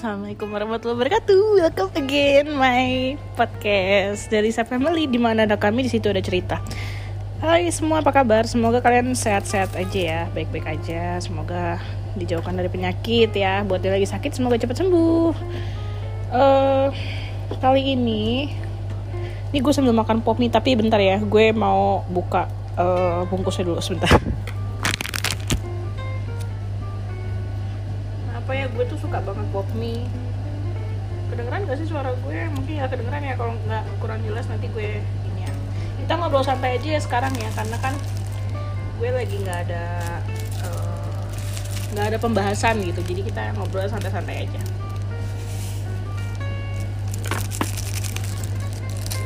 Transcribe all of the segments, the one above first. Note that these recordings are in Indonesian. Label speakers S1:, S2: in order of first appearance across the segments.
S1: Assalamualaikum warahmatullahi wabarakatuh. Welcome again my podcast dari Sa Family di mana ada kami di situ ada cerita. Hai semua apa kabar? Semoga kalian sehat-sehat aja ya, baik-baik aja. Semoga dijauhkan dari penyakit ya. Buat yang lagi sakit semoga cepat sembuh. Eh kali ini ini gue sambil makan pop mie tapi bentar ya, gue mau buka eh, bungkusnya dulu sebentar. Gue mungkin ya kedengeran ya. Kalau nggak kurang jelas nanti gue ini ya. Kita ngobrol santai aja ya sekarang ya karena kan gue lagi nggak ada eh, nggak ada pembahasan gitu. Jadi kita ngobrol santai-santai aja.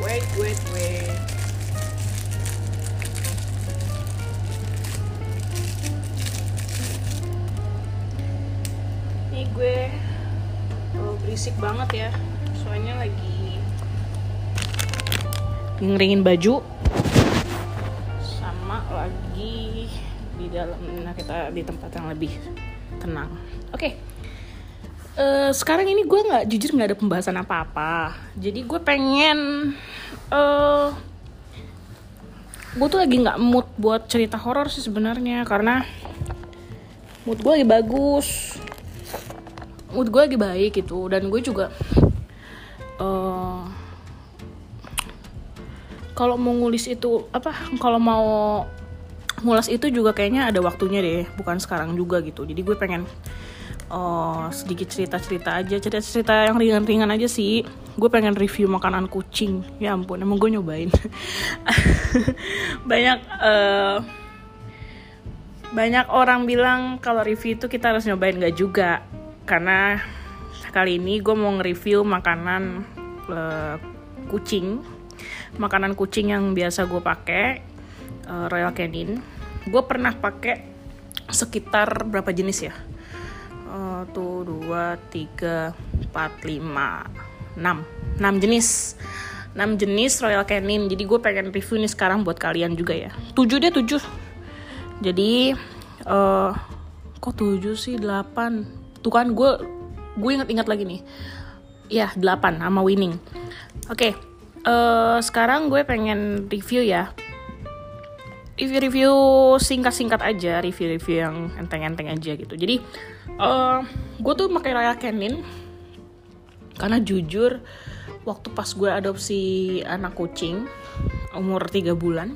S1: Wait wait wait. Ini gue oh, berisik banget ya. Soalnya lagi ngeringin baju. Sama lagi di dalam nah kita di tempat yang lebih tenang. Oke. Eh, sekarang ini gue nggak jujur nggak ada pembahasan apa-apa. Jadi gue pengen eh gue tuh lagi nggak mood buat cerita horor sih sebenarnya. Karena mood gue lagi bagus. Mood gue lagi baik gitu. Dan gue juga eh kalau mau ngulis itu apa kalau mau ngulas itu juga kayaknya ada waktunya deh bukan sekarang juga gitu. Jadi gue pengen eh, sedikit cerita-cerita aja cerita-cerita yang ringan-ringan aja sih. Gue pengen review makanan kucing. Ya ampun emang gue nyobain. Banyak eh, banyak orang bilang kalau review itu kita harus nyobain gak juga. Karena kali ini gue mau nge-review makanan eh, kucing makanan kucing yang biasa gue pakai eh, Royal Canin. Gue pernah pakai sekitar berapa jenis ya? Eh, tuh dua tiga empat lima enam. Enam jenis. 6 jenis Royal Canin. Jadi gue pengen review nih sekarang buat kalian juga ya. 7 deh 7 jadi eh kok 7 sih? 8 tuh kan gue gue inget-inget lagi nih. Ya 8 sama winning. Oke eh sekarang gue pengen review ya. Review-review singkat-singkat aja review-review yang enteng-enteng aja gitu. Jadi eh gue tuh pakai Royal Canin karena jujur waktu pas gue adopsi anak kucing umur 3 bulan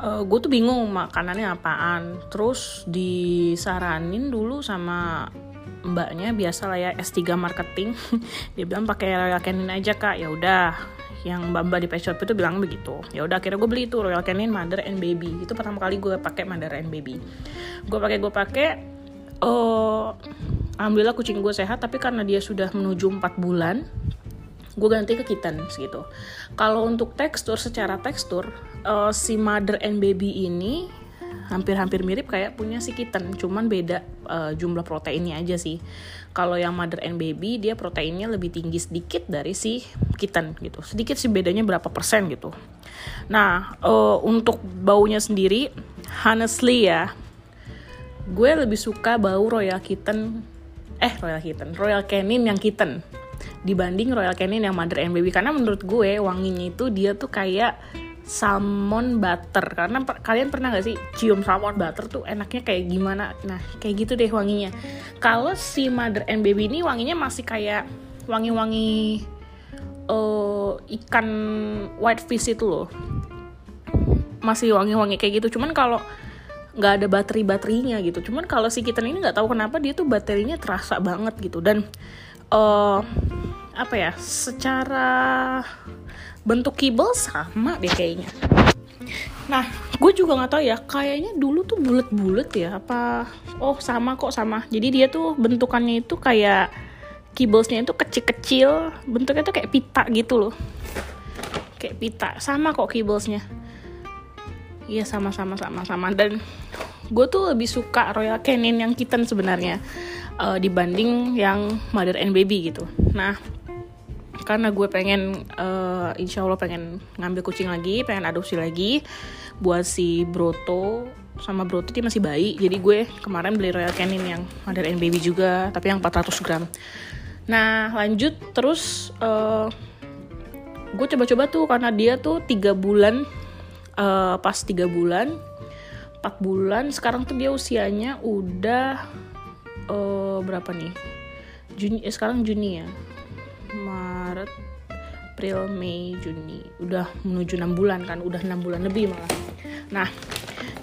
S1: eh, gue tuh bingung makanannya apaan. Terus disaranin dulu sama mbaknya biasa lah ya S3 marketing. Dia bilang pakai Royal Canin aja kak. Ya udah yang mbak mbak di pet shop itu bilang begitu. Ya udah akhirnya gue beli itu Royal Canin Mother and Baby. Itu pertama kali gue pakai Mother and Baby. Gue pakai gue pakai oh alhamdulillah kucing gue sehat tapi karena dia sudah menuju 4 bulan gue ganti ke kitten gitu kalau untuk tekstur secara tekstur eh, si Mother and Baby ini hampir-hampir mirip kayak punya si kitten cuman beda eh, jumlah proteinnya aja sih kalau yang mother and baby dia proteinnya lebih tinggi sedikit dari si kitten gitu. Sedikit sih bedanya berapa persen gitu. Nah eh, untuk baunya sendiri honestly ya gue lebih suka bau Royal Kitten eh Royal Kitten Royal Canin yang kitten dibanding Royal Canin yang mother and baby. Karena menurut gue wanginya itu dia tuh kayak salmon butter. Karena per- kalian pernah gak sih cium salmon butter tuh enaknya kayak gimana? Nah kayak gitu deh wanginya. Kalau si mother and baby ini wanginya masih kayak wangi-wangi eh, ikan white fish itu loh. Masih wangi-wangi kayak gitu. Cuman kalau nggak ada bateri baterinya gitu. Cuman kalau si kitten ini nggak tahu kenapa dia tuh baterinya terasa banget gitu. Dan eh apa ya secara bentuk kibel sama deh kayaknya. Nah gue juga nggak tahu ya kayaknya dulu tuh bulet-bulet ya apa oh sama kok sama. Jadi dia tuh bentukannya itu kayak kibblesnya itu kecil-kecil bentuknya tuh kayak pita gitu loh. Kayak pita sama kok kibblesnya. Iya sama-sama sama-sama dan gue tuh lebih suka Royal Canin yang kitten sebenarnya eh, dibanding yang Mother and Baby gitu. Nah karena gue pengen eh, insya Allah pengen ngambil kucing lagi, pengen adopsi lagi buat si Broto. Sama Broto dia masih bayi jadi gue kemarin beli Royal Canin yang Mother and Baby juga tapi yang 400 gram. nah lanjut terus uh, gue coba-coba tuh karena dia tuh tiga bulan uh, pas tiga bulan empat bulan sekarang tuh dia usianya udah uh, berapa nih? Juni eh, sekarang Juni ya Maret April Mei Juni. Udah menuju enam bulan kan udah enam bulan lebih malah. Nah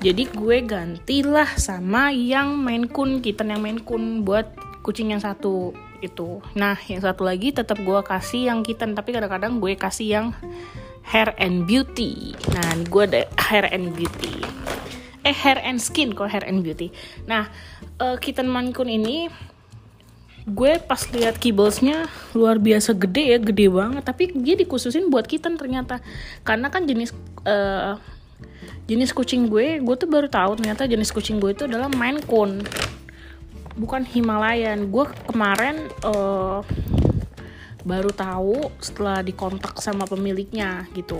S1: jadi gue gantilah sama yang main kun kitten yang main kun buat kucing yang satu itu. Nah yang satu lagi tetap gue kasih yang kitten tapi kadang-kadang gue kasih yang hair and beauty. Nah gue ada hair and beauty. Eh hair and skin kok hair and beauty. Nah uh, kitten mancun ini gue pas lihat keyboardsnya luar biasa gede ya gede banget. Tapi dia dikhususin buat kitten ternyata. Karena kan jenis uh, jenis kucing gue gue tuh baru tahu ternyata jenis kucing gue itu adalah Maine Coon bukan Himalayan. Gue kemarin uh, baru tahu setelah dikontak sama pemiliknya gitu.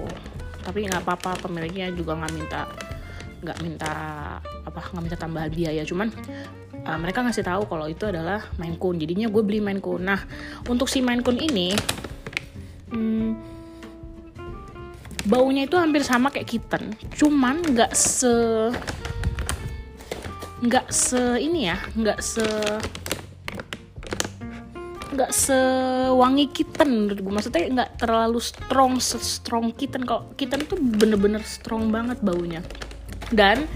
S1: Tapi nggak apa-apa pemiliknya juga nggak minta nggak minta apa nggak minta tambahan biaya. Cuman uh, mereka ngasih tahu kalau itu adalah Maine Coon jadinya gue beli Maine Coon nah untuk si Maine Coon ini hmm, baunya itu hampir sama kayak kitten. Cuman nggak se nggak se ini ya nggak se nggak sewangi kitten menurut gue maksudnya nggak terlalu strong strong kitten. Kalau kitten tuh bener-bener strong banget baunya dan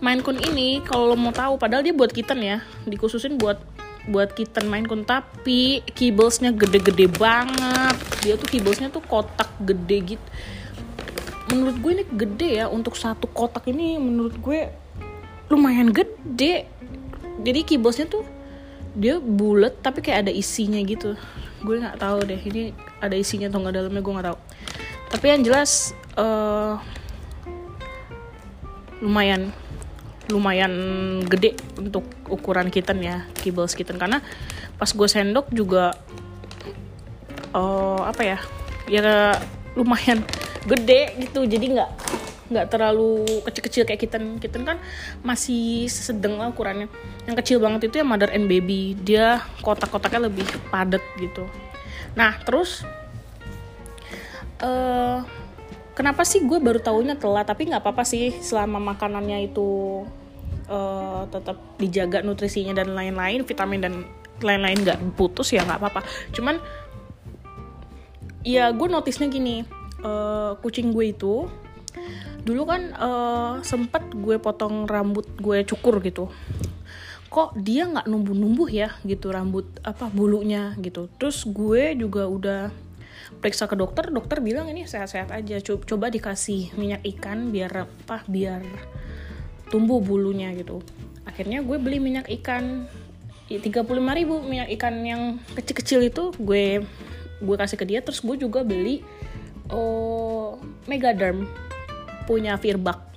S1: Maine Coon ini kalau lo mau tahu padahal dia buat kitten ya. Dikhususin buat buat kitten Maine Coon tapi kibblesnya gede-gede banget. Dia tuh kibblesnya tuh kotak gede gitu menurut gue ini gede ya. Untuk satu kotak ini menurut gue lumayan gede. Jadi kibblesnya tuh dia bulat tapi kayak ada isinya gitu. Gue nggak tahu deh ini ada isinya atau nggak dalamnya gue nggak tahu. Tapi yang jelas uh, lumayan lumayan gede untuk ukuran kitten ya kibbles kitten. Karena pas gue sendok juga uh, apa ya ya lumayan gede gitu. Jadi nggak nggak terlalu kecil-kecil kayak kitten. Kitten kan masih sedang lah ukurannya. Yang kecil banget itu ya mother and baby. Dia kotak-kotaknya lebih padat gitu. Nah terus uh, kenapa sih gue baru tahunya telat? Tapi nggak apa-apa sih selama makanannya itu uh, tetap dijaga nutrisinya dan lain-lain vitamin dan lain-lain nggak putus ya nggak apa-apa. Cuman ya gue notisnya gini uh, kucing gue itu dulu kan uh, sempet gue potong rambut gue cukur gitu. Kok dia nggak numbuh-numbuh ya gitu rambut apa bulunya gitu. Terus gue juga udah periksa ke dokter dokter bilang ini sehat-sehat aja. Coba dikasih minyak ikan biar apa biar tumbuh bulunya gitu. Akhirnya gue beli minyak ikan. 35 ribu minyak ikan yang kecil-kecil itu gue gue kasih ke dia. Terus gue juga beli oh Megaderm punya Firbak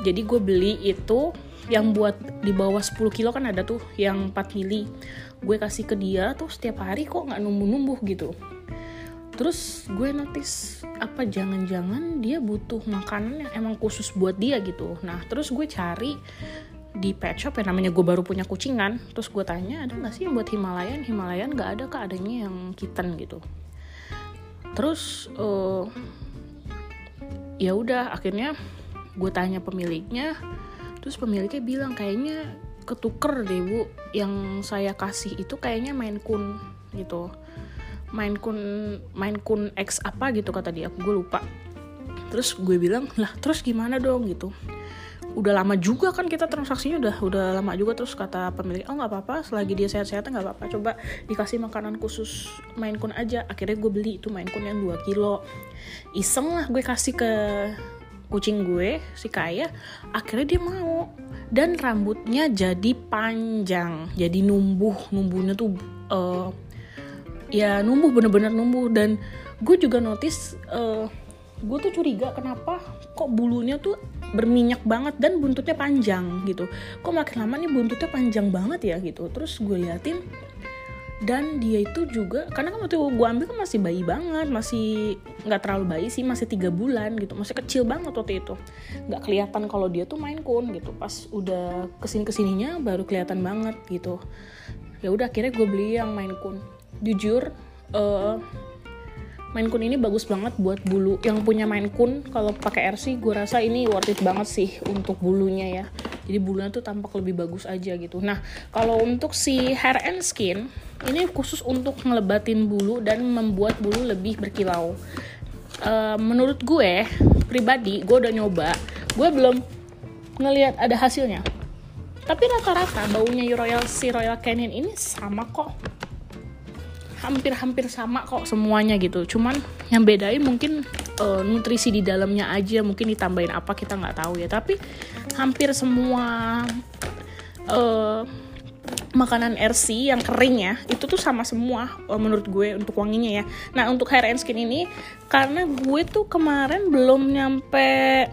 S1: jadi gue beli itu yang buat di bawah 10 kilo kan ada tuh yang 4 mili. Gue kasih ke dia tuh setiap hari kok nggak numbuh-numbuh gitu terus gue notice apa jangan-jangan dia butuh makanan yang emang khusus buat dia gitu. Nah terus gue cari di pet shop yang namanya gue baru punya kucingan. Terus gue tanya ada nggak sih yang buat Himalayan? Himalayan nggak ada kak adanya yang kitten gitu. Terus uh, ya udah akhirnya gue tanya pemiliknya. Terus pemiliknya bilang kayaknya ketuker deh bu. Yang saya kasih itu kayaknya main kun gitu main kun main kun X apa gitu kata dia. Gue lupa. Terus gue bilang lah terus gimana dong? gitu. Udah lama juga kan kita transaksinya udah udah lama juga. Terus kata pemilik oh nggak apa-apa selagi dia sehat-sehat nggak apa-apa. Coba dikasih makanan khusus main kun aja. Akhirnya gue beli itu main kun yang 2 kilo. Iseng lah gue kasih ke kucing gue si kaya. Akhirnya dia mau. Dan rambutnya jadi panjang jadi numbuh. Numbuhnya tuh uh, ya numbuh bener-bener numbuh. Dan gue juga notice uh, gue tuh curiga kenapa kok bulunya tuh berminyak banget dan buntutnya panjang gitu. Kok makin lama nih buntutnya panjang banget ya gitu. Terus gue liatin dan dia itu juga karena kan waktu gue ambil kan masih bayi banget masih nggak terlalu bayi sih masih tiga bulan gitu. Masih kecil banget waktu itu. Nggak kelihatan kalau dia tuh main kun gitu. Pas udah ke sini ke sininya baru kelihatan banget gitu. Ya udah akhirnya gue beli yang main kun jujur uh, Maine Coon ini bagus banget buat bulu. Yang punya Maine Coon kalau pakai RC gue rasa ini worth it banget sih untuk bulunya ya. Jadi bulunya tuh tampak lebih bagus aja gitu. Nah kalau untuk si hair and skin ini khusus untuk ngelebatin bulu dan membuat bulu lebih berkilau. Uh, menurut gue pribadi gue udah nyoba. Gue belum ngelihat ada hasilnya. Tapi rata-rata baunya Royal si Royal Canin ini sama kok hampir-hampir sama kok semuanya gitu. Cuman yang bedain mungkin uh, nutrisi di dalamnya aja mungkin ditambahin apa kita nggak tahu ya. Tapi hampir semua uh, makanan RC yang kering ya itu tuh sama semua uh, menurut gue untuk wanginya ya. Nah untuk hair and skin ini karena gue tuh kemarin belum nyampe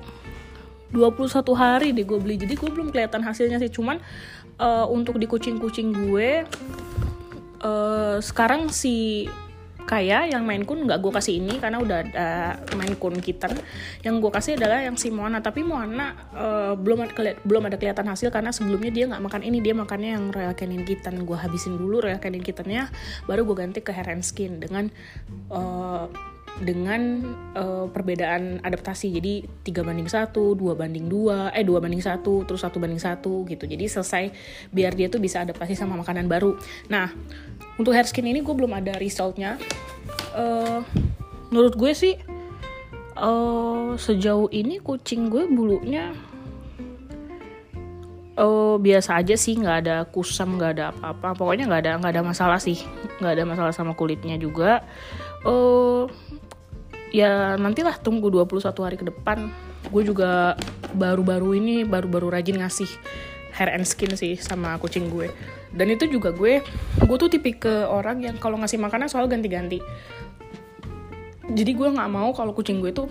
S1: 21 hari deh gue beli. Jadi gue belum kelihatan hasilnya sih. Cuman uh, untuk di kucing-kucing gue uh, sekarang si kayak yang main kun nggak gue kasih ini karena udah ada main kun kitten yang gue kasih adalah yang si Moana. Tapi Moana uh, belum ada belum ada kelihatan hasil karena sebelumnya dia nggak makan ini. Dia makannya yang Royal Canin kitten gue habisin dulu Royal Canin kittennya baru gue ganti ke and skin dengan uh, dengan uh, perbedaan adaptasi. Jadi tiga banding satu dua banding dua eh dua banding satu terus satu banding satu gitu. Jadi selesai biar dia tuh bisa adaptasi sama makanan baru. Nah untuk hair skin ini gue belum ada resultnya. Uh, menurut gue sih uh, sejauh ini kucing gue bulunya uh, biasa aja sih. Nggak ada kusam nggak ada apa-apa. Pokoknya nggak ada nggak ada masalah sih. Nggak ada masalah sama kulitnya juga. Uh, ya nantilah tunggu 21 hari ke depan. Gue juga baru-baru ini baru-baru rajin ngasih hair and skin sih sama kucing gue. Dan itu juga gue gue tuh tipe ke orang yang kalau ngasih makanan soal ganti-ganti. Jadi gue nggak mau kalau kucing gue tuh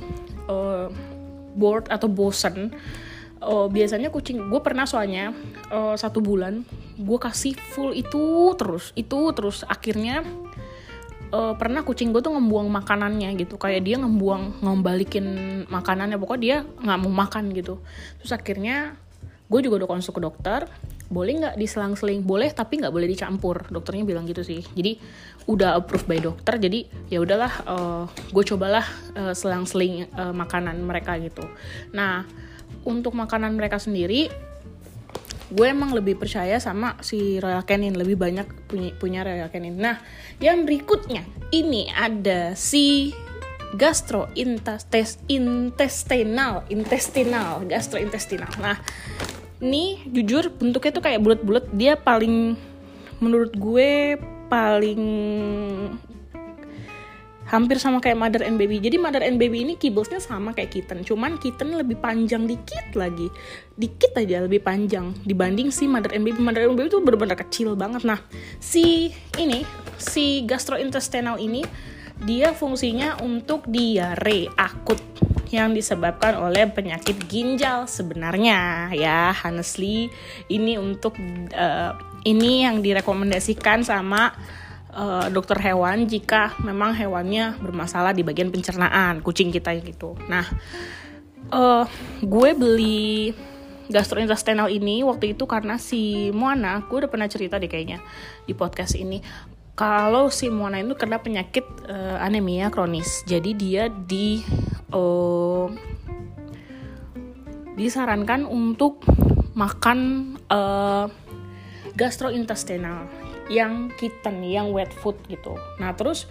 S1: uh, bored atau bosen. Uh, biasanya kucing gue pernah soalnya uh, satu bulan gue kasih full itu terus itu terus. Akhirnya uh, pernah kucing gue tuh ngembuang makanannya gitu. Kayak dia ngembuang ngembalikin makanannya. Pokoknya dia nggak mau makan gitu. Terus akhirnya gue juga udah konsul ke dokter. Boleh nggak diselang-seling? Boleh tapi nggak boleh dicampur. Dokternya bilang gitu sih. Jadi udah approve by dokter. Jadi ya udahlah uh, gue cobalah uh, selang-seling uh, makanan mereka gitu. Nah untuk makanan mereka sendiri gue emang lebih percaya sama si Royal Canin lebih banyak punya punya Royal Canin. Nah yang berikutnya ini ada si gastrointestinal intestinal gastrointestinal. Nah ini jujur bentuknya tuh kayak bulat-bulat. Dia paling menurut gue paling hampir sama kayak mother and baby. Jadi mother and baby ini kibblesnya sama kayak kitten, cuman kitten lebih panjang dikit lagi, dikit aja lebih panjang dibanding si mother and baby. Mother and baby itu benar-benar kecil banget. Nah, si ini, si gastrointestinal ini dia fungsinya untuk diare akut yang disebabkan oleh penyakit ginjal sebenarnya ya honestly ini untuk uh, ini yang direkomendasikan sama uh, dokter hewan jika memang hewannya bermasalah di bagian pencernaan kucing kita gitu. Nah, uh, gue beli gastrointestinal ini waktu itu karena si Moana, gue udah pernah cerita deh kayaknya di podcast ini. Kalau si Moana itu kena penyakit uh, anemia kronis, jadi dia di uh, disarankan untuk makan uh, gastrointestinal yang kitten yang wet food gitu. Nah terus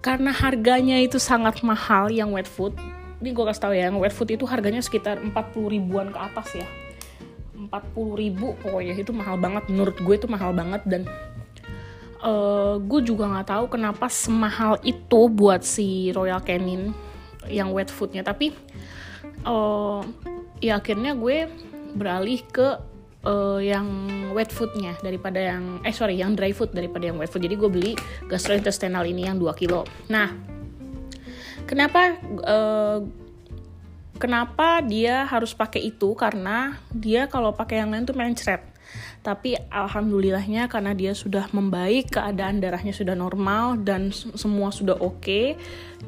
S1: karena harganya itu sangat mahal yang wet food ini gue kasih tau ya yang wet food itu harganya sekitar 40 ribuan ke atas ya. 40 ribu pokoknya itu mahal banget. Menurut gue itu mahal banget dan uh, gue juga nggak tahu kenapa semahal itu buat si Royal Canin yang wet foodnya. Tapi uh, ya akhirnya gue beralih ke uh, yang wet foodnya daripada yang eh sorry yang dry food daripada yang wet food. Jadi gue beli gastrointestinal ini yang 2 kilo. Nah kenapa uh, kenapa dia harus pakai itu? Karena dia kalau pakai yang lain tuh mencret tapi alhamdulillahnya karena dia sudah membaik keadaan darahnya sudah normal dan semua sudah oke okay,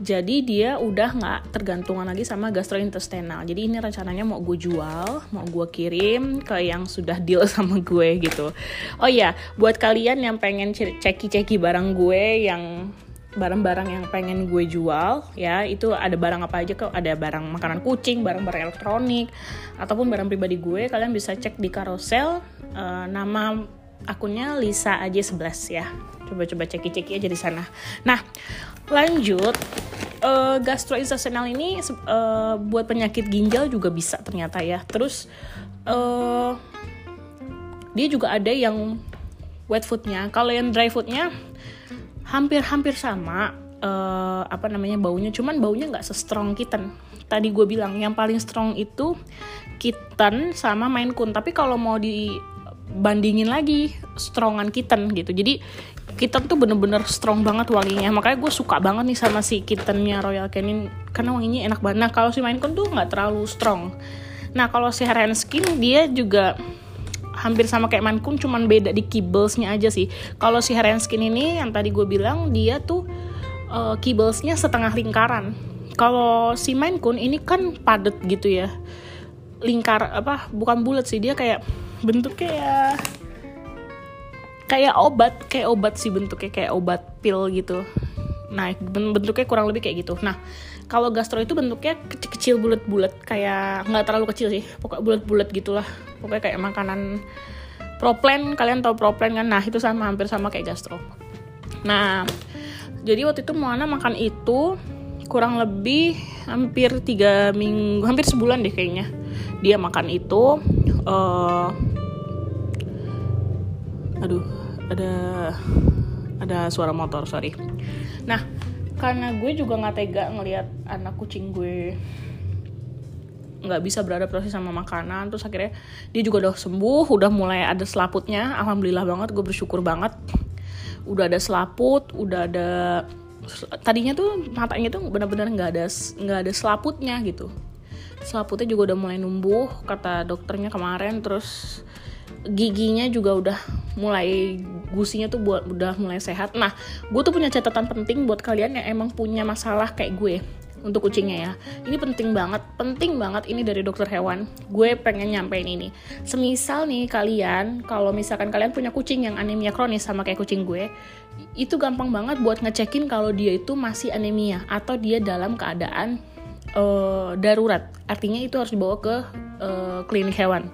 S1: jadi dia udah nggak tergantungan lagi sama gastrointestinal. Jadi ini rencananya mau gue jual mau gue kirim ke yang sudah deal sama gue gitu. Oh ya buat kalian yang pengen ceki-ceki barang gue yang barang-barang yang pengen gue jual ya itu ada barang apa aja kok. Ada barang makanan kucing barang-barang elektronik ataupun barang pribadi gue kalian bisa cek di carousel uh, nama akunnya Lisa aja 11 ya. Coba-coba ceki-ceki aja di sana. Nah lanjut uh, gastrointestinal ini uh, buat penyakit ginjal juga bisa ternyata ya. Terus uh, dia juga ada yang wet foodnya. Kalau yang dry foodnya hampir-hampir sama uh, apa namanya baunya. Cuman baunya nggak se-strong kitten. Tadi gue bilang yang paling strong itu kitten sama main kun. Tapi kalau mau dibandingin lagi strongan kitten gitu. Jadi kitten tuh bener-bener strong banget wanginya. Makanya gue suka banget nih sama si kittennya Royal Canin karena wanginya enak banget. Nah kalau si main kun tuh nggak terlalu strong. Nah kalau si Hair Skin dia juga hampir sama kayak Mancun cuman beda di kibblesnya aja sih. Kalau si Skin ini yang tadi gue bilang dia tuh uh, kibblesnya setengah lingkaran. Kalau si Mancun ini kan padet gitu ya. Lingkar apa bukan bulat sih dia kayak bentuk kayak kayak obat kayak obat sih bentuknya kayak obat pil gitu. Nah bentuknya kurang lebih kayak gitu. Nah kalau gastro itu bentuknya kecil-kecil bulat-bulat kayak nggak terlalu kecil sih. Pokoknya bulat-bulat gitulah. Pokoknya kayak makanan proplen kalian tahu proplen kan? Nah itu sama hampir sama kayak gastro. Nah jadi waktu itu Moana makan itu kurang lebih hampir tiga minggu hampir sebulan deh kayaknya. Dia makan itu uh, aduh ada ada suara motor sorry. Nah karena gue juga nggak tega ngelihat anak kucing gue nggak bisa beradaptasi sama makanan terus akhirnya dia juga udah sembuh udah mulai ada selaputnya. Alhamdulillah banget gue bersyukur banget. Udah ada selaput udah ada tadinya tuh matanya tuh benar-benar nggak ada nggak ada selaputnya gitu. Selaputnya juga udah mulai numbuh kata dokternya kemarin terus giginya juga udah mulai gusinya tuh buat udah mulai sehat. Nah, gue tuh punya catatan penting buat kalian yang emang punya masalah kayak gue untuk kucingnya ya. Ini penting banget, penting banget ini dari dokter hewan. Gue pengen nyampein ini. Semisal nih kalian, kalau misalkan kalian punya kucing yang anemia kronis sama kayak kucing gue, itu gampang banget buat ngecekin kalau dia itu masih anemia atau dia dalam keadaan uh, darurat. Artinya itu harus dibawa ke uh, klinik hewan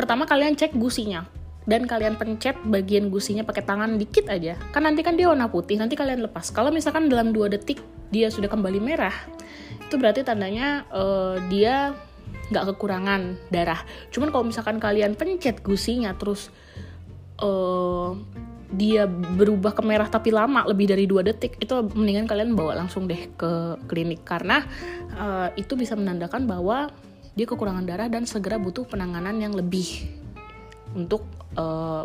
S1: pertama kalian cek gusinya. Dan kalian pencet bagian gusinya pakai tangan dikit aja. Kan nanti kan dia warna putih nanti kalian lepas. Kalau misalkan dalam dua detik dia sudah kembali merah itu berarti tandanya uh, dia nggak kekurangan darah. Cuman kalau misalkan kalian pencet gusinya terus uh, dia berubah ke merah tapi lama lebih dari dua detik itu mendingan kalian bawa langsung deh ke klinik. Karena uh, itu bisa menandakan bahwa dia kekurangan darah dan segera butuh penanganan yang lebih untuk uh,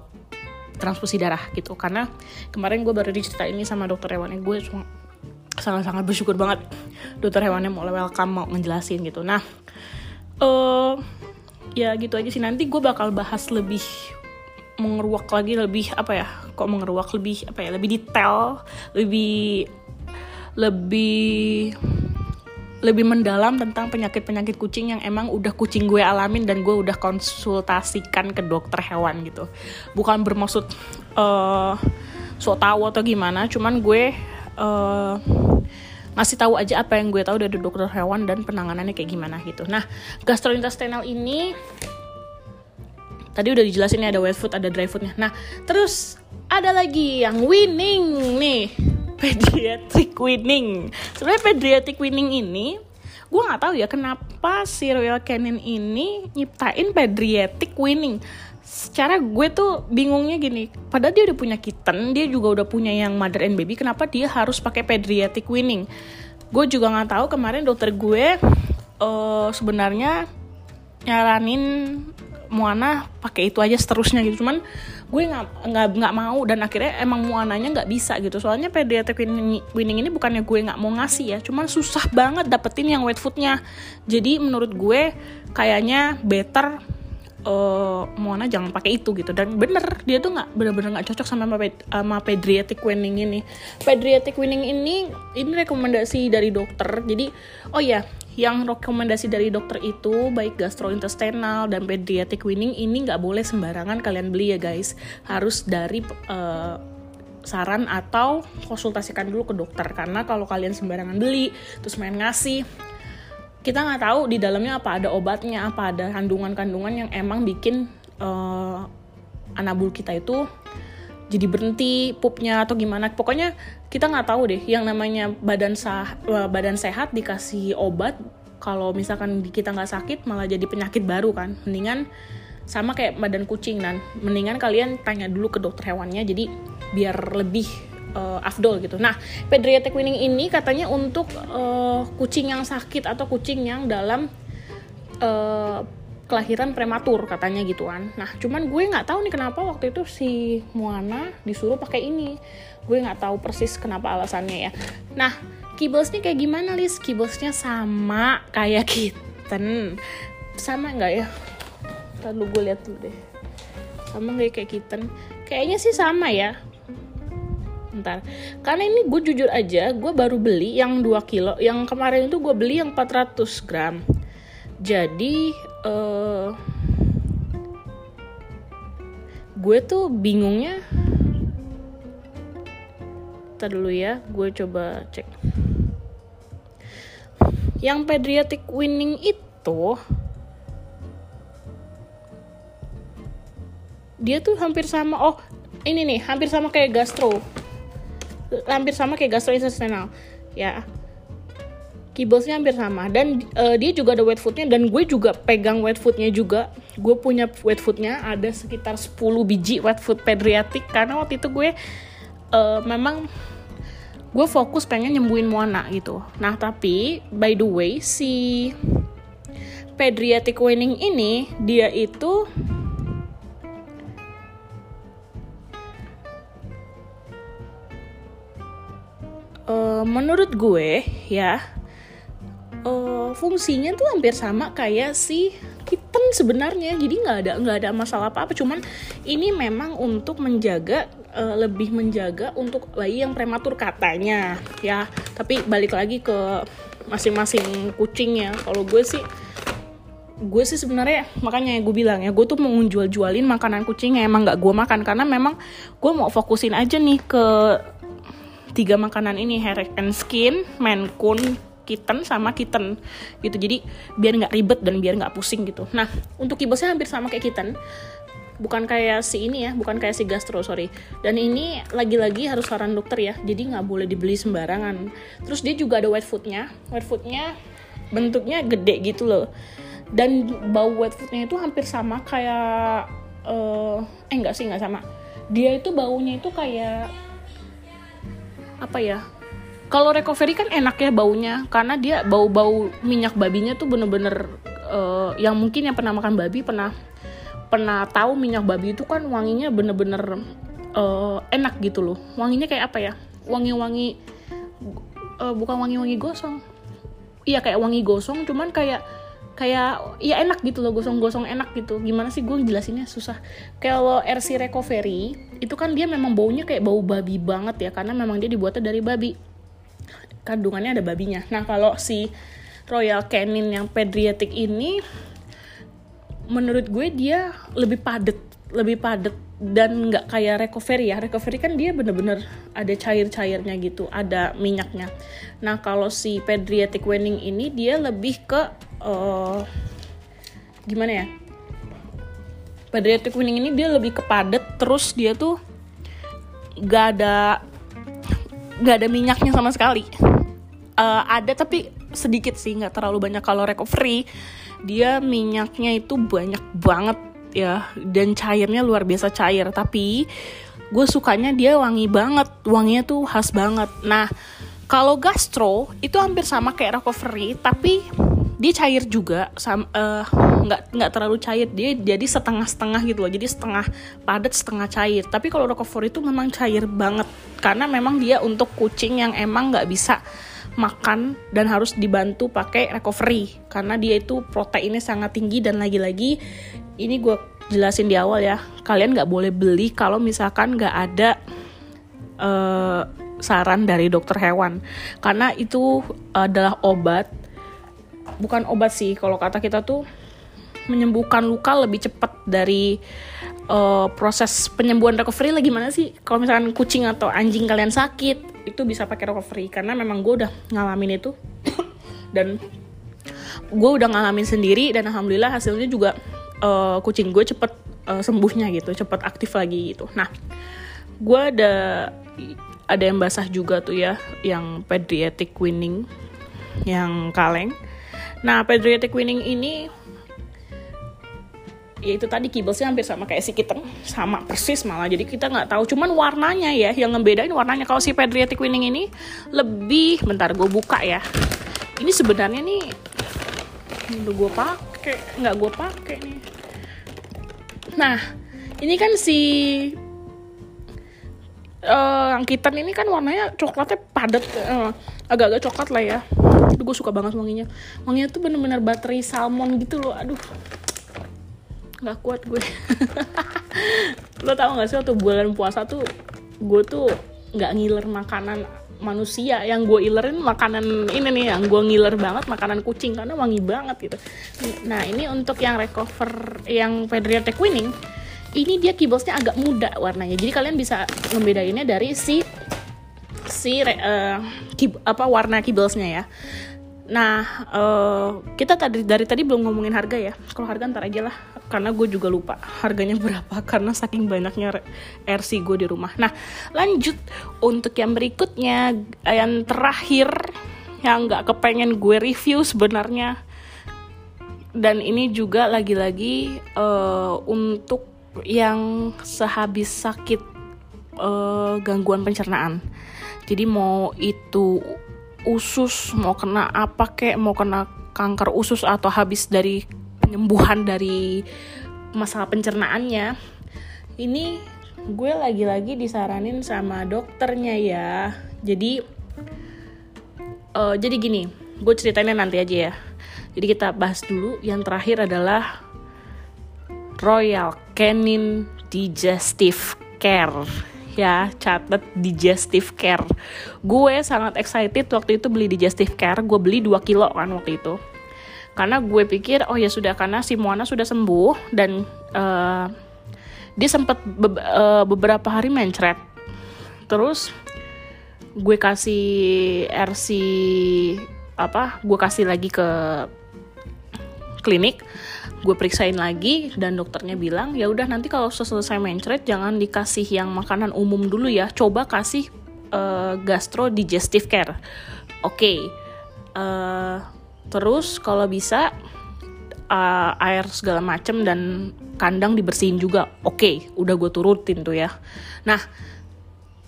S1: transfusi darah gitu. Karena kemarin gue baru dicerita ini sama dokter hewannya. Gue sangat-sangat bersyukur banget dokter hewannya mau welcome mau ngejelasin gitu. Nah uh, ya gitu aja sih. Nanti gue bakal bahas lebih mengeruak lagi lebih apa ya kok mengeruak lebih apa ya lebih detail lebih lebih lebih mendalam tentang penyakit-penyakit kucing yang emang udah kucing gue alamin dan gue udah konsultasikan ke dokter hewan gitu. Bukan bermaksud uh, so tau atau gimana cuman gue uh, ngasih tahu aja apa yang gue tahu dari dokter hewan dan penanganannya kayak gimana gitu. Nah gastrointestinal ini tadi udah dijelasin ya ada wet food ada dry foodnya. Nah terus ada lagi yang winning nih. Pediatric winning. Sebenarnya pediatric winning ini gue nggak tahu ya kenapa si Royal Canin ini nyiptain pediatric winning. Secara gue tuh bingungnya gini padahal dia udah punya kitten dia juga udah punya yang mother and baby kenapa dia harus pakai pediatric winning? Gue juga nggak tahu kemarin dokter gue uh, sebenarnya nyaranin Moana pakai itu aja seterusnya gitu. Cuman gue nggak nggak nggak mau dan akhirnya emang muananya nggak bisa gitu. Soalnya pediatric winning, winning ini bukannya gue nggak mau ngasih ya. Cuman susah banget dapetin yang wet foodnya. Jadi menurut gue kayaknya better uh, Moana jangan pakai itu gitu. Dan bener dia tuh nggak bener-bener nggak cocok sama sama pediatric weaning ini. Pediatric weaning ini ini rekomendasi dari dokter. Jadi oh ya yang rekomendasi dari dokter itu baik gastrointestinal dan pediatric weaning ini nggak boleh sembarangan kalian beli ya guys. Harus dari uh, saran atau konsultasikan dulu ke dokter. Karena kalau kalian sembarangan beli terus main ngasih kita nggak tahu di dalamnya apa ada obatnya apa ada kandungan-kandungan yang emang bikin uh, anabul kita itu jadi berhenti pupnya atau gimana. Pokoknya kita nggak tahu deh yang namanya badan sah eh, badan sehat dikasih obat kalau misalkan kita nggak sakit malah jadi penyakit baru kan. Mendingan sama kayak badan kucing dan mendingan kalian tanya dulu ke dokter hewannya jadi biar lebih uh, afdol gitu. Nah, pediatric weaning ini katanya untuk uh, kucing yang sakit atau kucing yang dalam uh, kelahiran prematur katanya gitu kan. Nah, cuman gue nggak tahu nih kenapa waktu itu si Moana disuruh pakai ini. Gue nggak tahu persis kenapa alasannya ya. Nah, kibblesnya kayak gimana Lis? Kibblesnya sama kayak kitten. Sama nggak ya? Lalu gue lihat dulu deh. Sama nggak ya kayak kitten? Kayaknya sih sama ya ntar karena ini gue jujur aja gue baru beli yang 2 kilo. Yang kemarin itu gue beli yang 400 gram. Jadi uh, gue tuh bingungnya ntar dulu ya gue coba cek. Yang pediatric winning itu dia tuh hampir sama oh ini nih hampir sama kayak gastro hampir sama kayak gastrointestinal. Ya. Kibosnya hampir sama. Dan uh, dia juga ada wet foodnya dan gue juga pegang wet foodnya juga. Gue punya wet foodnya ada sekitar 10 biji wet food pediatric. Karena waktu itu gue uh, memang gue fokus pengen nyembuhin Moana gitu. Nah tapi by the way si pediatric weaning ini dia itu uh, menurut gue ya uh, fungsinya tuh hampir sama kayak si kitten sebenarnya. Jadi nggak ada nggak ada masalah apa apa cuman ini memang untuk menjaga uh, lebih menjaga untuk bayi yang prematur katanya ya. Tapi balik lagi ke masing-masing kucing ya. Kalau gue sih gue sih sebenarnya makanya gue bilang ya gue tuh mau jual jualin makanan kucing yang emang nggak gue makan. Karena memang gue mau fokusin aja nih ke tiga makanan ini hair and skin, mancun, kitten sama kitten gitu. Jadi biar nggak ribet dan biar nggak pusing gitu. Nah untuk kibosnya hampir sama kayak kitten. Bukan kayak si ini ya bukan kayak si gastro sorry. Dan ini lagi-lagi harus saran dokter ya jadi nggak boleh dibeli sembarangan. Terus dia juga ada wet foodnya. Wet foodnya bentuknya gede gitu loh. Dan bau wet foodnya itu hampir sama kayak uh, eh enggak sih nggak sama. Dia itu baunya itu kayak apa ya kalau recovery kan enak ya baunya karena dia bau-bau minyak babinya tuh bener-bener uh, yang mungkin yang pernah makan babi pernah pernah tahu minyak babi itu kan wanginya bener-bener uh, enak gitu loh. Wanginya kayak apa ya? Wangi-wangi uh, bukan wangi-wangi gosong. Iya kayak wangi gosong cuman kayak kayak ya enak gitu loh gosong-gosong enak gitu. Gimana sih gue jelasinnya susah. Kalau RC recovery itu kan dia memang baunya kayak bau babi banget ya karena memang dia dibuatnya dari babi. Kandungannya ada babinya. Nah kalau si Royal Canin yang pediatric ini menurut gue dia lebih padet lebih padet dan nggak kayak recovery ya. Recovery kan dia bener-bener ada cair-cairnya gitu ada minyaknya. Nah kalau si pediatric weaning ini dia lebih ke uh, gimana ya? Pediatric weaning ini dia lebih ke padet terus dia tuh gak ada gak ada minyaknya sama sekali. Uh, ada tapi sedikit sih nggak terlalu banyak. Kalau recovery dia minyaknya itu banyak banget ya dan cairnya luar biasa cair. Tapi gue sukanya dia wangi banget. Wanginya tuh khas banget. Nah kalau gastro itu hampir sama kayak recovery tapi dia cair juga eh, nggak uh, nggak terlalu cair. Dia jadi setengah-setengah gitu loh. Jadi setengah padat setengah cair. Tapi kalau recovery itu memang cair banget. Karena memang dia untuk kucing yang emang nggak bisa makan dan harus dibantu pakai recovery. Karena dia itu proteinnya sangat tinggi dan lagi-lagi ini gue jelasin di awal ya. Kalian nggak boleh beli kalau misalkan nggak ada uh, saran dari dokter hewan. Karena itu adalah obat bukan obat sih. Kalau kata kita tuh menyembuhkan luka lebih cepat dari uh, proses penyembuhan recovery. Lagi mana sih? Kalau misalkan kucing atau anjing kalian sakit itu bisa pakai recovery. Karena memang gue udah ngalamin itu. Dan gue udah ngalamin sendiri dan alhamdulillah hasilnya juga uh, kucing gue cepet uh, sembuhnya gitu cepet aktif lagi gitu. Nah gue ada ada yang basah juga tuh ya yang pediatric winning yang kaleng. Nah pediatric winning ini ya itu tadi kibelnya hampir sama kayak si kitten sama persis malah. Jadi kita nggak tahu cuman warnanya ya yang ngebedain warnanya. Kalau si Pediatric Winning ini lebih bentar gue buka ya. Ini sebenarnya nih udah gue pakai nggak gue pakai nih. Nah ini kan si uh, yang kitten ini kan warnanya coklatnya padat uh, agak-agak coklat lah ya. Aduh, gue suka banget wanginya. Wanginya tuh bener-bener baterai salmon gitu loh aduh. Nggak kuat gue. Lo tau gak sih waktu bulan puasa tuh gue tuh nggak ngiler makanan manusia yang gue ilerin makanan ini nih yang gue ngiler banget makanan kucing karena wangi banget gitu. Nah ini untuk yang recover yang Pediatric Winning ini dia kibosnya agak muda warnanya. Jadi kalian bisa membedainnya dari si si uh, kib, apa warna kibosnya ya Nah, uh, kita tadi dari tadi belum ngomongin harga ya. Kalau harga ntar aja lah, karena gue juga lupa harganya berapa karena saking banyaknya RC gue di rumah. Nah, lanjut untuk yang berikutnya, yang terakhir yang nggak kepengen gue review sebenarnya. Dan ini juga lagi-lagi uh, untuk yang sehabis sakit uh, gangguan pencernaan. Jadi mau itu usus mau kena apa kek mau kena kanker usus atau habis dari penyembuhan dari masalah pencernaannya ini gue lagi-lagi disaranin sama dokternya ya. Jadi uh, jadi gini gue ceritainnya nanti aja ya. Jadi kita bahas dulu yang terakhir adalah Royal Canin Digestive Care ya catat digestive care. Gue sangat excited waktu itu beli digestive care. Gue beli 2 kilo kan waktu itu. Karena gue pikir oh ya sudah karena si Moana sudah sembuh dan uh, dia sempat be uh, beberapa hari mencret terus gue kasih RC apa gue kasih lagi ke klinik gue periksain lagi dan dokternya bilang ya udah nanti kalau selesai mencret jangan dikasih yang makanan umum dulu ya. Coba kasih uh, gastro digestive care. Oke okay. uh, eh, terus kalau bisa uh, air segala macem dan kandang dibersihin juga. Oke okay, udah gue turutin tuh ya. Nah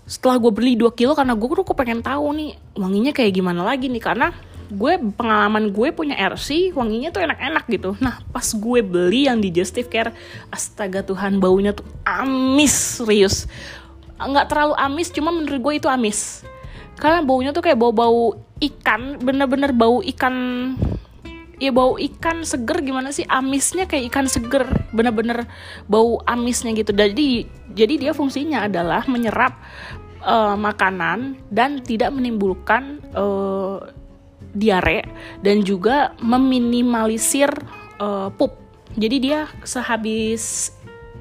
S1: setelah gue beli 2 kilo karena gue tuh pengen tahu nih wanginya kayak gimana lagi nih. Karena gue pengalaman gue punya RC wanginya tuh enak-enak gitu. Nah pas gue beli yang digestive care astaga Tuhan baunya tuh amis serius. Nggak terlalu amis cuma menurut gue itu amis. Karena baunya tuh kayak bau-bau ikan bener-bener bau ikan ya bau ikan seger gimana sih? Amisnya kayak ikan seger bener-bener bau amisnya gitu. Jadi jadi dia fungsinya adalah menyerap uh, makanan dan tidak menimbulkan uh, diare dan juga meminimalisir uh, pup. Jadi dia sehabis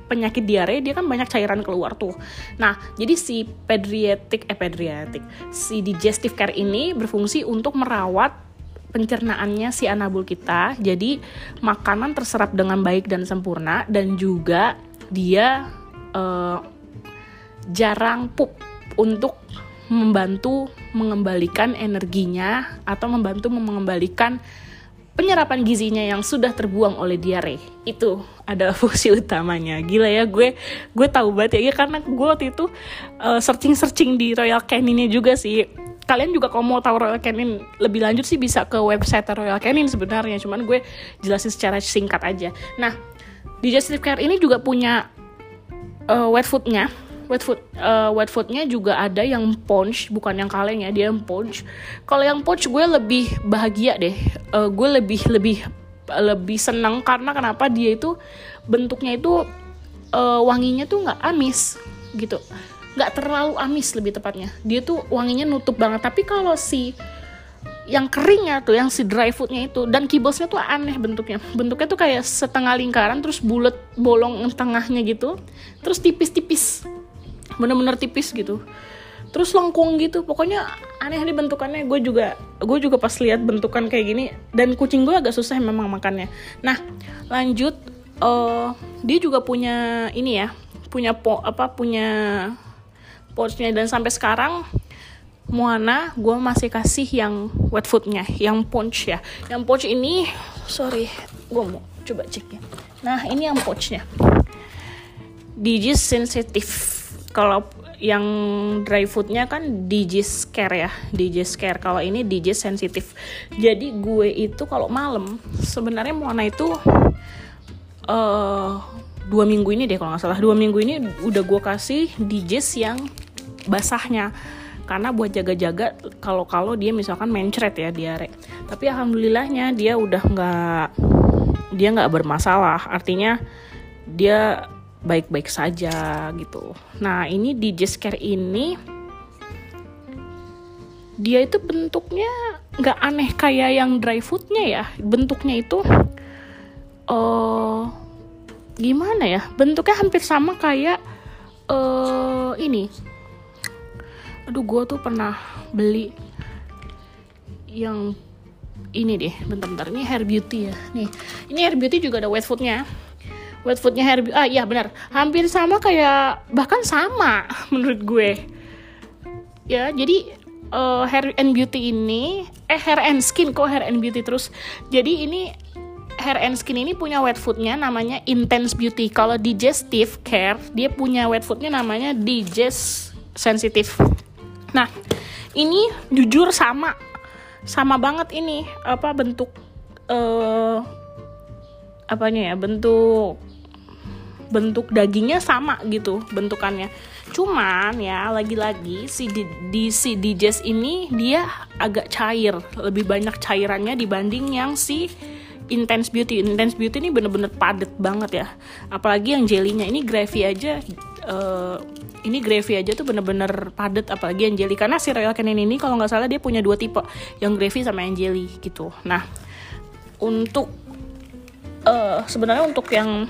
S1: penyakit diare dia kan banyak cairan keluar tuh. Nah, jadi si pediatric eh pediatric, si digestive care ini berfungsi untuk merawat pencernaannya si anabul kita. Jadi makanan terserap dengan baik dan sempurna dan juga dia uh, jarang pup untuk membantu mengembalikan energinya atau membantu mengembalikan penyerapan gizinya yang sudah terbuang oleh diare. Itu ada fungsi utamanya. Gila ya gue gue tahu banget ya, ya karena gue waktu itu eh, searching searching di Royal Caninnya juga sih. Kalian juga kalau mau tahu Royal Canin lebih lanjut sih bisa ke website Royal Canin sebenarnya. Cuman gue jelasin secara singkat aja. Nah digestive care ini juga punya uh, wet foodnya wet food uh, wet foodnya juga ada yang punch bukan yang kaleng ya dia yang punch. Kalau yang punch gue lebih bahagia deh. Uh, gue lebih lebih lebih senang karena kenapa dia itu bentuknya itu uh, wanginya tuh nggak amis gitu. Nggak terlalu amis lebih tepatnya. Dia tuh wanginya nutup banget. Tapi kalau si yang keringnya tuh yang si dry foodnya itu dan kibosnya tuh aneh bentuknya. Bentuknya tuh kayak setengah lingkaran terus bulat bolong tengahnya gitu. Terus tipis-tipis bener-bener tipis gitu. Terus lengkung gitu pokoknya aneh nih bentukannya. Gue juga gue juga pas lihat bentukan kayak gini dan kucing gue agak susah memang makannya. Nah lanjut uh, dia juga punya ini ya punya po apa punya pouchnya. Dan sampai sekarang Moana gue masih kasih yang wet foodnya yang pouch ya. Yang pouch ini sorry gue mau coba cek ya. Nah ini yang pouchnya. Digis sensitif kalau yang dry foodnya kan digis care ya digis care. Kalau ini digis sensitif. Jadi gue itu kalau malam sebenarnya Moana itu uh, dua minggu ini deh kalau nggak salah. Dua minggu ini udah gue kasih digis yang basahnya. Karena buat jaga-jaga kalau-kalau dia misalkan mencret ya diare. Tapi alhamdulillahnya dia udah nggak dia nggak bermasalah. Artinya dia baik-baik saja gitu. Nah ini di Jeskare ini dia itu bentuknya nggak aneh kayak yang dry foodnya ya. Bentuknya itu uh, gimana ya? Bentuknya hampir sama kayak uh, ini. Aduh gue tuh pernah beli yang ini deh bentar-bentar. Ini hair beauty ya. Nih ini hair beauty juga ada wet foodnya wet foodnya beauty ah iya benar. Hampir sama kayak bahkan sama menurut gue. Ya jadi uh, hair and beauty ini eh hair and skin kok hair and beauty terus? Jadi ini hair and skin ini punya wet foodnya namanya intense beauty. Kalau digestive care dia punya wet foodnya namanya digest sensitive. Nah, ini jujur sama sama banget ini apa bentuk uh, apanya ya bentuk bentuk dagingnya sama gitu bentukannya. Cuman ya lagi-lagi si di, di si dijes ini dia agak cair lebih banyak cairannya dibanding yang si intense beauty. Intense beauty ini bener-bener padet banget ya. Apalagi yang jelinya ini gravy aja uh, ini gravy aja tuh bener-bener padet apalagi yang jelly. Karena si Royal Canin ini kalau nggak salah dia punya dua tipe yang gravy sama yang jelly gitu. Nah untuk uh, sebenarnya untuk yang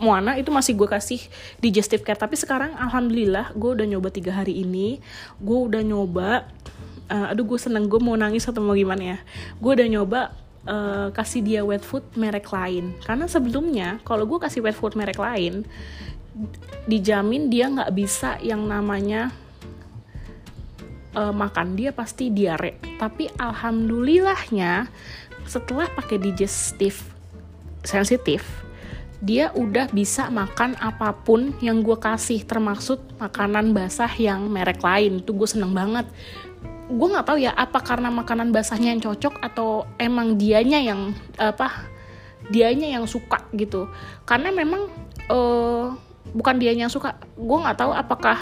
S1: Moana itu masih gue kasih digestive care. Tapi sekarang alhamdulillah gue udah nyoba tiga hari ini. Gue udah nyoba uh, aduh gue seneng gue mau nangis atau mau gimana ya. Gue udah nyoba uh, kasih dia wet food merek lain. Karena sebelumnya kalau gue kasih wet food merek lain dijamin dia nggak bisa yang namanya uh, makan. Dia pasti diare. Tapi alhamdulillahnya setelah pakai digestif sensitif dia udah bisa makan apa pun yang gue kasih termasuk makanan basah yang merek lain. Tuh gue seneng banget. Gue nggak tahu ya apa karena makanan basahnya yang cocok atau emang dianya yang apa dianya yang suka gitu. Karena memang uh, bukan dia yang suka. Gue nggak tahu apakah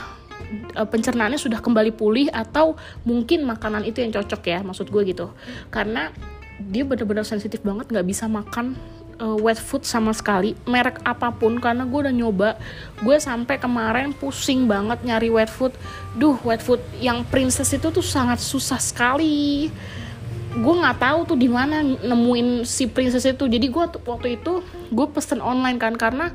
S1: uh, pencernaannya sudah kembali pulih atau mungkin makanan itu yang cocok ya maksud gue gitu. Karena dia benar-benar sensitif banget nggak bisa makan uh, wet food sama sekali merek apa pun karena gue udah nyoba. Gue sampai kemarin pusing banget nyari wet food. Duh wet food yang princess itu tuh sangat susah sekali. Gue nggak tahu tuh di mana nemuin si princess itu. Jadi gue waktu itu gue pesen online kan karena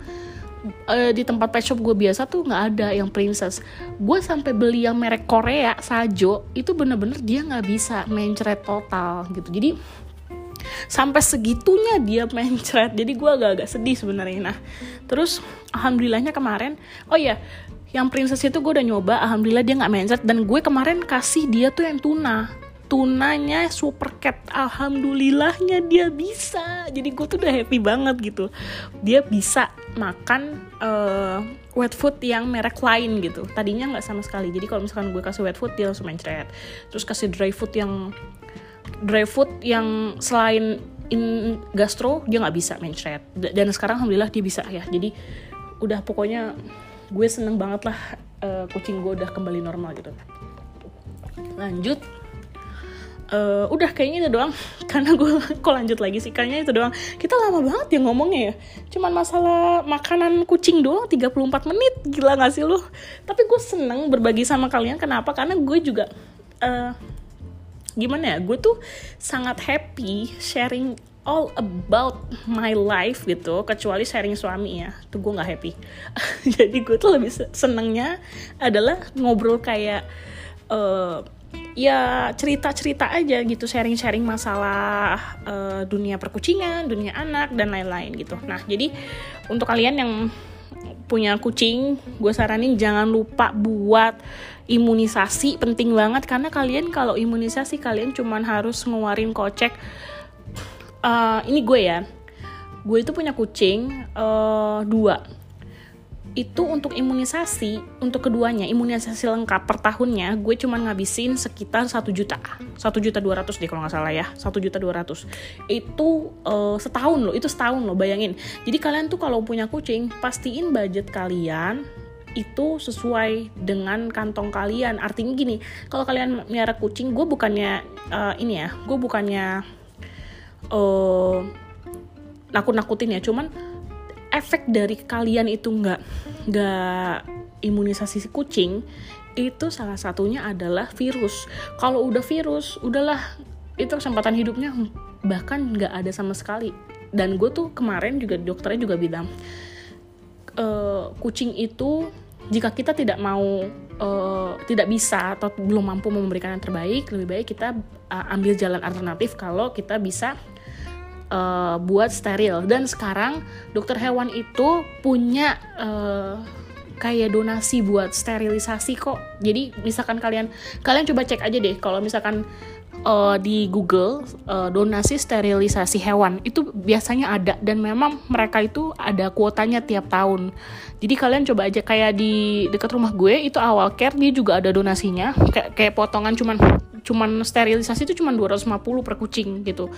S1: uh, di tempat pet shop gue biasa tuh nggak ada yang princess. Gue sampai beli yang merek Korea Sajo itu bener-bener dia nggak bisa mencret total gitu. Jadi sampai segitunya dia mencret jadi gue agak-agak sedih sebenarnya. Nah terus alhamdulillahnya kemarin oh ya yang princess itu gue udah nyoba alhamdulillah dia nggak mencret dan gue kemarin kasih dia tuh yang tuna. Tunanya super cat. Alhamdulillahnya dia bisa. Jadi gue tuh udah happy banget gitu. Dia bisa makan uh, wet food yang merek lain gitu. Tadinya nggak sama sekali. Jadi kalau misalkan gue kasih wet food dia langsung mencret terus kasih dry food yang dry food yang selain in gastro dia nggak bisa mencret dan sekarang alhamdulillah dia bisa ya. Jadi udah pokoknya gue seneng banget lah uh, kucing gue udah kembali normal gitu. Lanjut. Uh, udah kayaknya itu doang. Karena gue kok lanjut lagi sih? Kayaknya itu doang. Kita lama banget ya ngomongnya ya. Cuman masalah makanan kucing doang 34 menit. Gila gak sih lu? Tapi gue seneng berbagi sama kalian. Kenapa? Karena gue juga uh, gimana ya gue tuh sangat happy sharing all about my life gitu kecuali sharing suami ya tuh gue nggak happy jadi gue tuh lebih senengnya adalah ngobrol kayak uh, ya cerita-cerita aja gitu sharing-sharing masalah uh, dunia perkucingan, dunia anak dan lain-lain gitu. Nah, jadi untuk kalian yang punya kucing, gue saranin jangan lupa buat imunisasi penting banget. Karena kalian kalau imunisasi kalian cuman harus ngeluarin kocek. Uh, ini gue ya. Gue itu punya kucing uh, dua. Itu untuk imunisasi untuk keduanya imunisasi lengkap per tahunnya gue cuma ngabisin sekitar satu juta. Satu juta dua ratus deh kalau nggak salah ya. Satu juta dua ratus. Itu uh, setahun loh itu setahun loh bayangin. Jadi kalian tuh kalau punya kucing pastiin budget kalian itu sesuai dengan kantong kalian. Artinya gini kalau kalian miara kucing gue bukannya uh, ini ya gue bukannya uh, nakut-nakutin ya. Cuman efek dari kalian itu nggak nggak imunisasi si kucing itu salah satunya adalah virus. Kalau udah virus udahlah itu kesempatan hidupnya. Bahkan nggak ada sama sekali. Dan gue tuh kemarin juga dokternya juga bilang e, kucing itu jika kita tidak mau uh, tidak bisa atau belum mampu memberikan yang terbaik lebih baik kita uh, ambil jalan alternatif kalau kita bisa uh, buat steril. Dan sekarang dokter hewan itu punya uh, kayak donasi buat sterilisasi kok. Jadi misalkan kalian kalian coba cek aja deh kalau misalkan uh, di Google uh, donasi sterilisasi hewan itu biasanya ada dan memang mereka itu ada kuotanya tiap tahun. Jadi kalian coba aja kayak di dekat rumah gue itu awal care dia juga ada donasinya kayak kayak potongan cuman cuman sterilisasi itu cuman 250 per kucing gitu.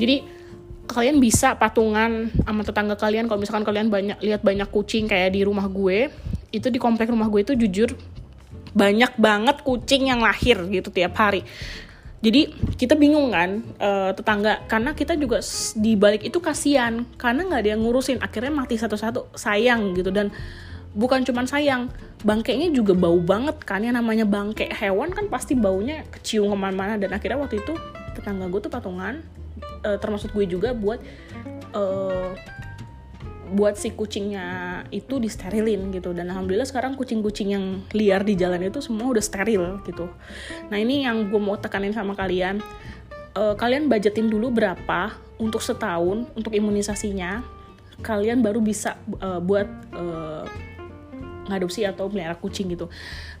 S1: Jadi kalian bisa patungan sama tetangga kalian kalau misalkan kalian banyak lihat banyak kucing kayak di rumah gue itu di komplek rumah gue itu jujur banyak banget kucing yang lahir gitu tiap hari jadi kita bingung kan uh, tetangga. Karena kita juga di balik itu kasihan. Karena nggak ada yang ngurusin. Akhirnya mati satu-satu sayang gitu. Dan bukan cuman sayang bangkainya juga bau banget kan. Yang namanya bangkai hewan kan pasti baunya kecium ke mana-mana. Dan akhirnya waktu itu tetangga gue tuh patungan uh, termasuk gue juga buat uh, buat si kucingnya itu disterilin gitu. Dan alhamdulillah sekarang kucing-kucing yang liar di jalan itu semua udah steril gitu. Nah ini yang gue mau tekanin sama kalian. Uh, kalian budgetin dulu berapa untuk setahun untuk imunisasinya. Kalian baru bisa uh, buat uh, ngadopsi atau melihara kucing gitu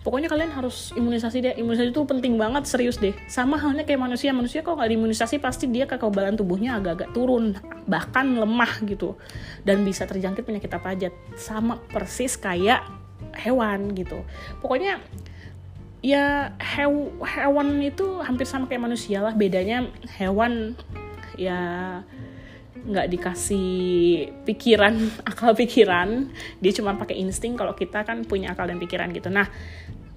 S1: pokoknya kalian harus imunisasi deh. Imunisasi itu penting banget serius deh. Sama halnya kayak manusia. Manusia kalau nggak diimunisasi pasti dia kekebalan tubuhnya agak-agak turun bahkan lemah gitu. Dan bisa terjangkit penyakit apa aja. Sama persis kayak hewan gitu. Pokoknya ya hew hewan itu hampir sama kayak manusia lah. Bedanya hewan ya nggak dikasih pikiran akal pikiran. Dia cuma pakai insting kalau kita kan punya akal dan pikiran gitu. Nah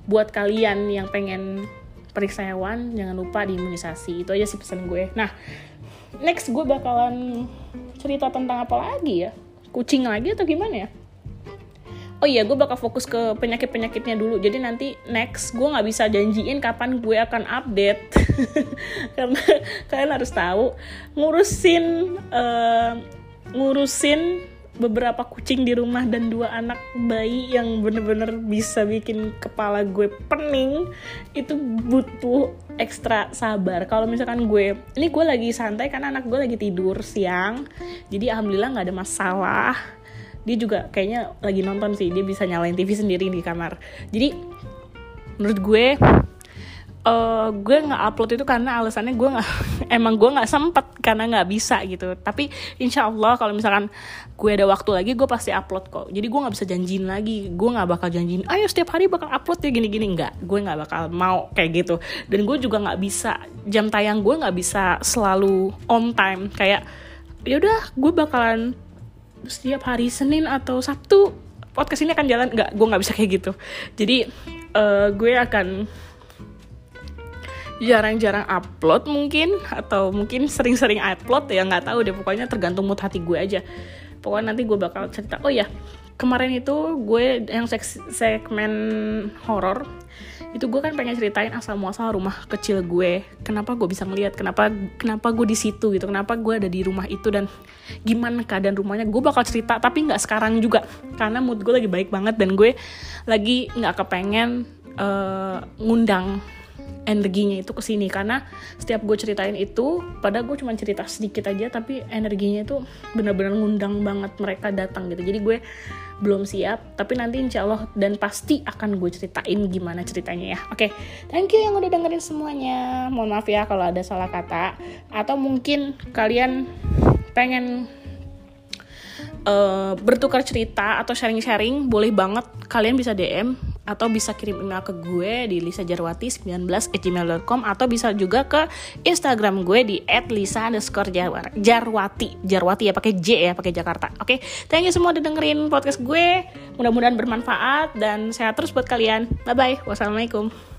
S1: buat kalian yang pengen periksa hewan jangan lupa diimunisasi itu aja sih pesan gue. Nah next gue bakalan cerita tentang apa lagi ya? Kucing lagi atau gimana ya? Oh iya gue bakal fokus ke penyakit penyakitnya dulu. Jadi nanti next gue nggak bisa janjiin kapan gue akan update karena kalian harus tahu ngurusin uh, ngurusin beberapa kucing di rumah dan dua anak bayi yang bener-bener bisa bikin kepala gue pening itu butuh ekstra sabar. Kalau misalkan gue ini gue lagi santai karena anak gue lagi tidur siang jadi alhamdulillah nggak ada masalah. Dia juga kayaknya lagi nonton sih dia bisa nyalain TV sendiri di kamar. Jadi menurut gue uh, gue nggak upload itu karena alasannya gue nggak emang gue nggak sempet karena nggak bisa gitu. Tapi insya Allah kalau misalkan gue ada waktu lagi gue pasti upload kok. Jadi gue nggak bisa janjiin lagi. Gue nggak bakal janjiin ayo setiap hari bakal upload ya gini-gini. Nggak. Gue nggak bakal mau kayak gitu. Dan gue juga nggak bisa. Jam tayang gue nggak bisa selalu on time. Kayak yaudah gue bakalan setiap hari Senin atau Sabtu podcast ini akan jalan. Nggak. Gue nggak bisa kayak gitu. Jadi uh, gue akan jarang-jarang upload mungkin atau mungkin sering-sering upload ya nggak tahu deh pokoknya tergantung mood hati gue aja. Pokoknya nanti gue bakal cerita oh ya kemarin itu gue yang segmen horor itu gue kan pengen ceritain asal muasal rumah kecil gue. Kenapa gue bisa ngeliat? Kenapa kenapa gue di situ gitu? Kenapa gue ada di rumah itu? Dan gimana keadaan rumahnya? Gue bakal cerita tapi nggak sekarang juga. Karena mood gue lagi baik banget dan gue lagi nggak kepengen uh, ngundang energinya itu ke sini. Karena setiap gue ceritain itu pada gue cuma cerita sedikit aja tapi energinya itu benar-benar ngundang banget mereka datang gitu. Jadi gue belum siap tapi nanti insya Allah dan pasti akan gue ceritain gimana ceritanya ya. Oke okay. thank you yang udah dengerin semuanya. Mohon maaf ya kalau ada salah kata. Atau mungkin kalian pengen uh, bertukar cerita atau sharing-sharing boleh banget. Kalian bisa DM atau bisa kirim email ke gue di lisajarwati19@gmail.com atau bisa juga ke Instagram gue di @lisa underscore jarwati. Jarwati ya pakai J ya pakai Jakarta. Oke okay? thank you semua udah dengerin podcast gue. Mudah-mudahan bermanfaat dan sehat terus buat kalian. Bye bye wassalamualaikum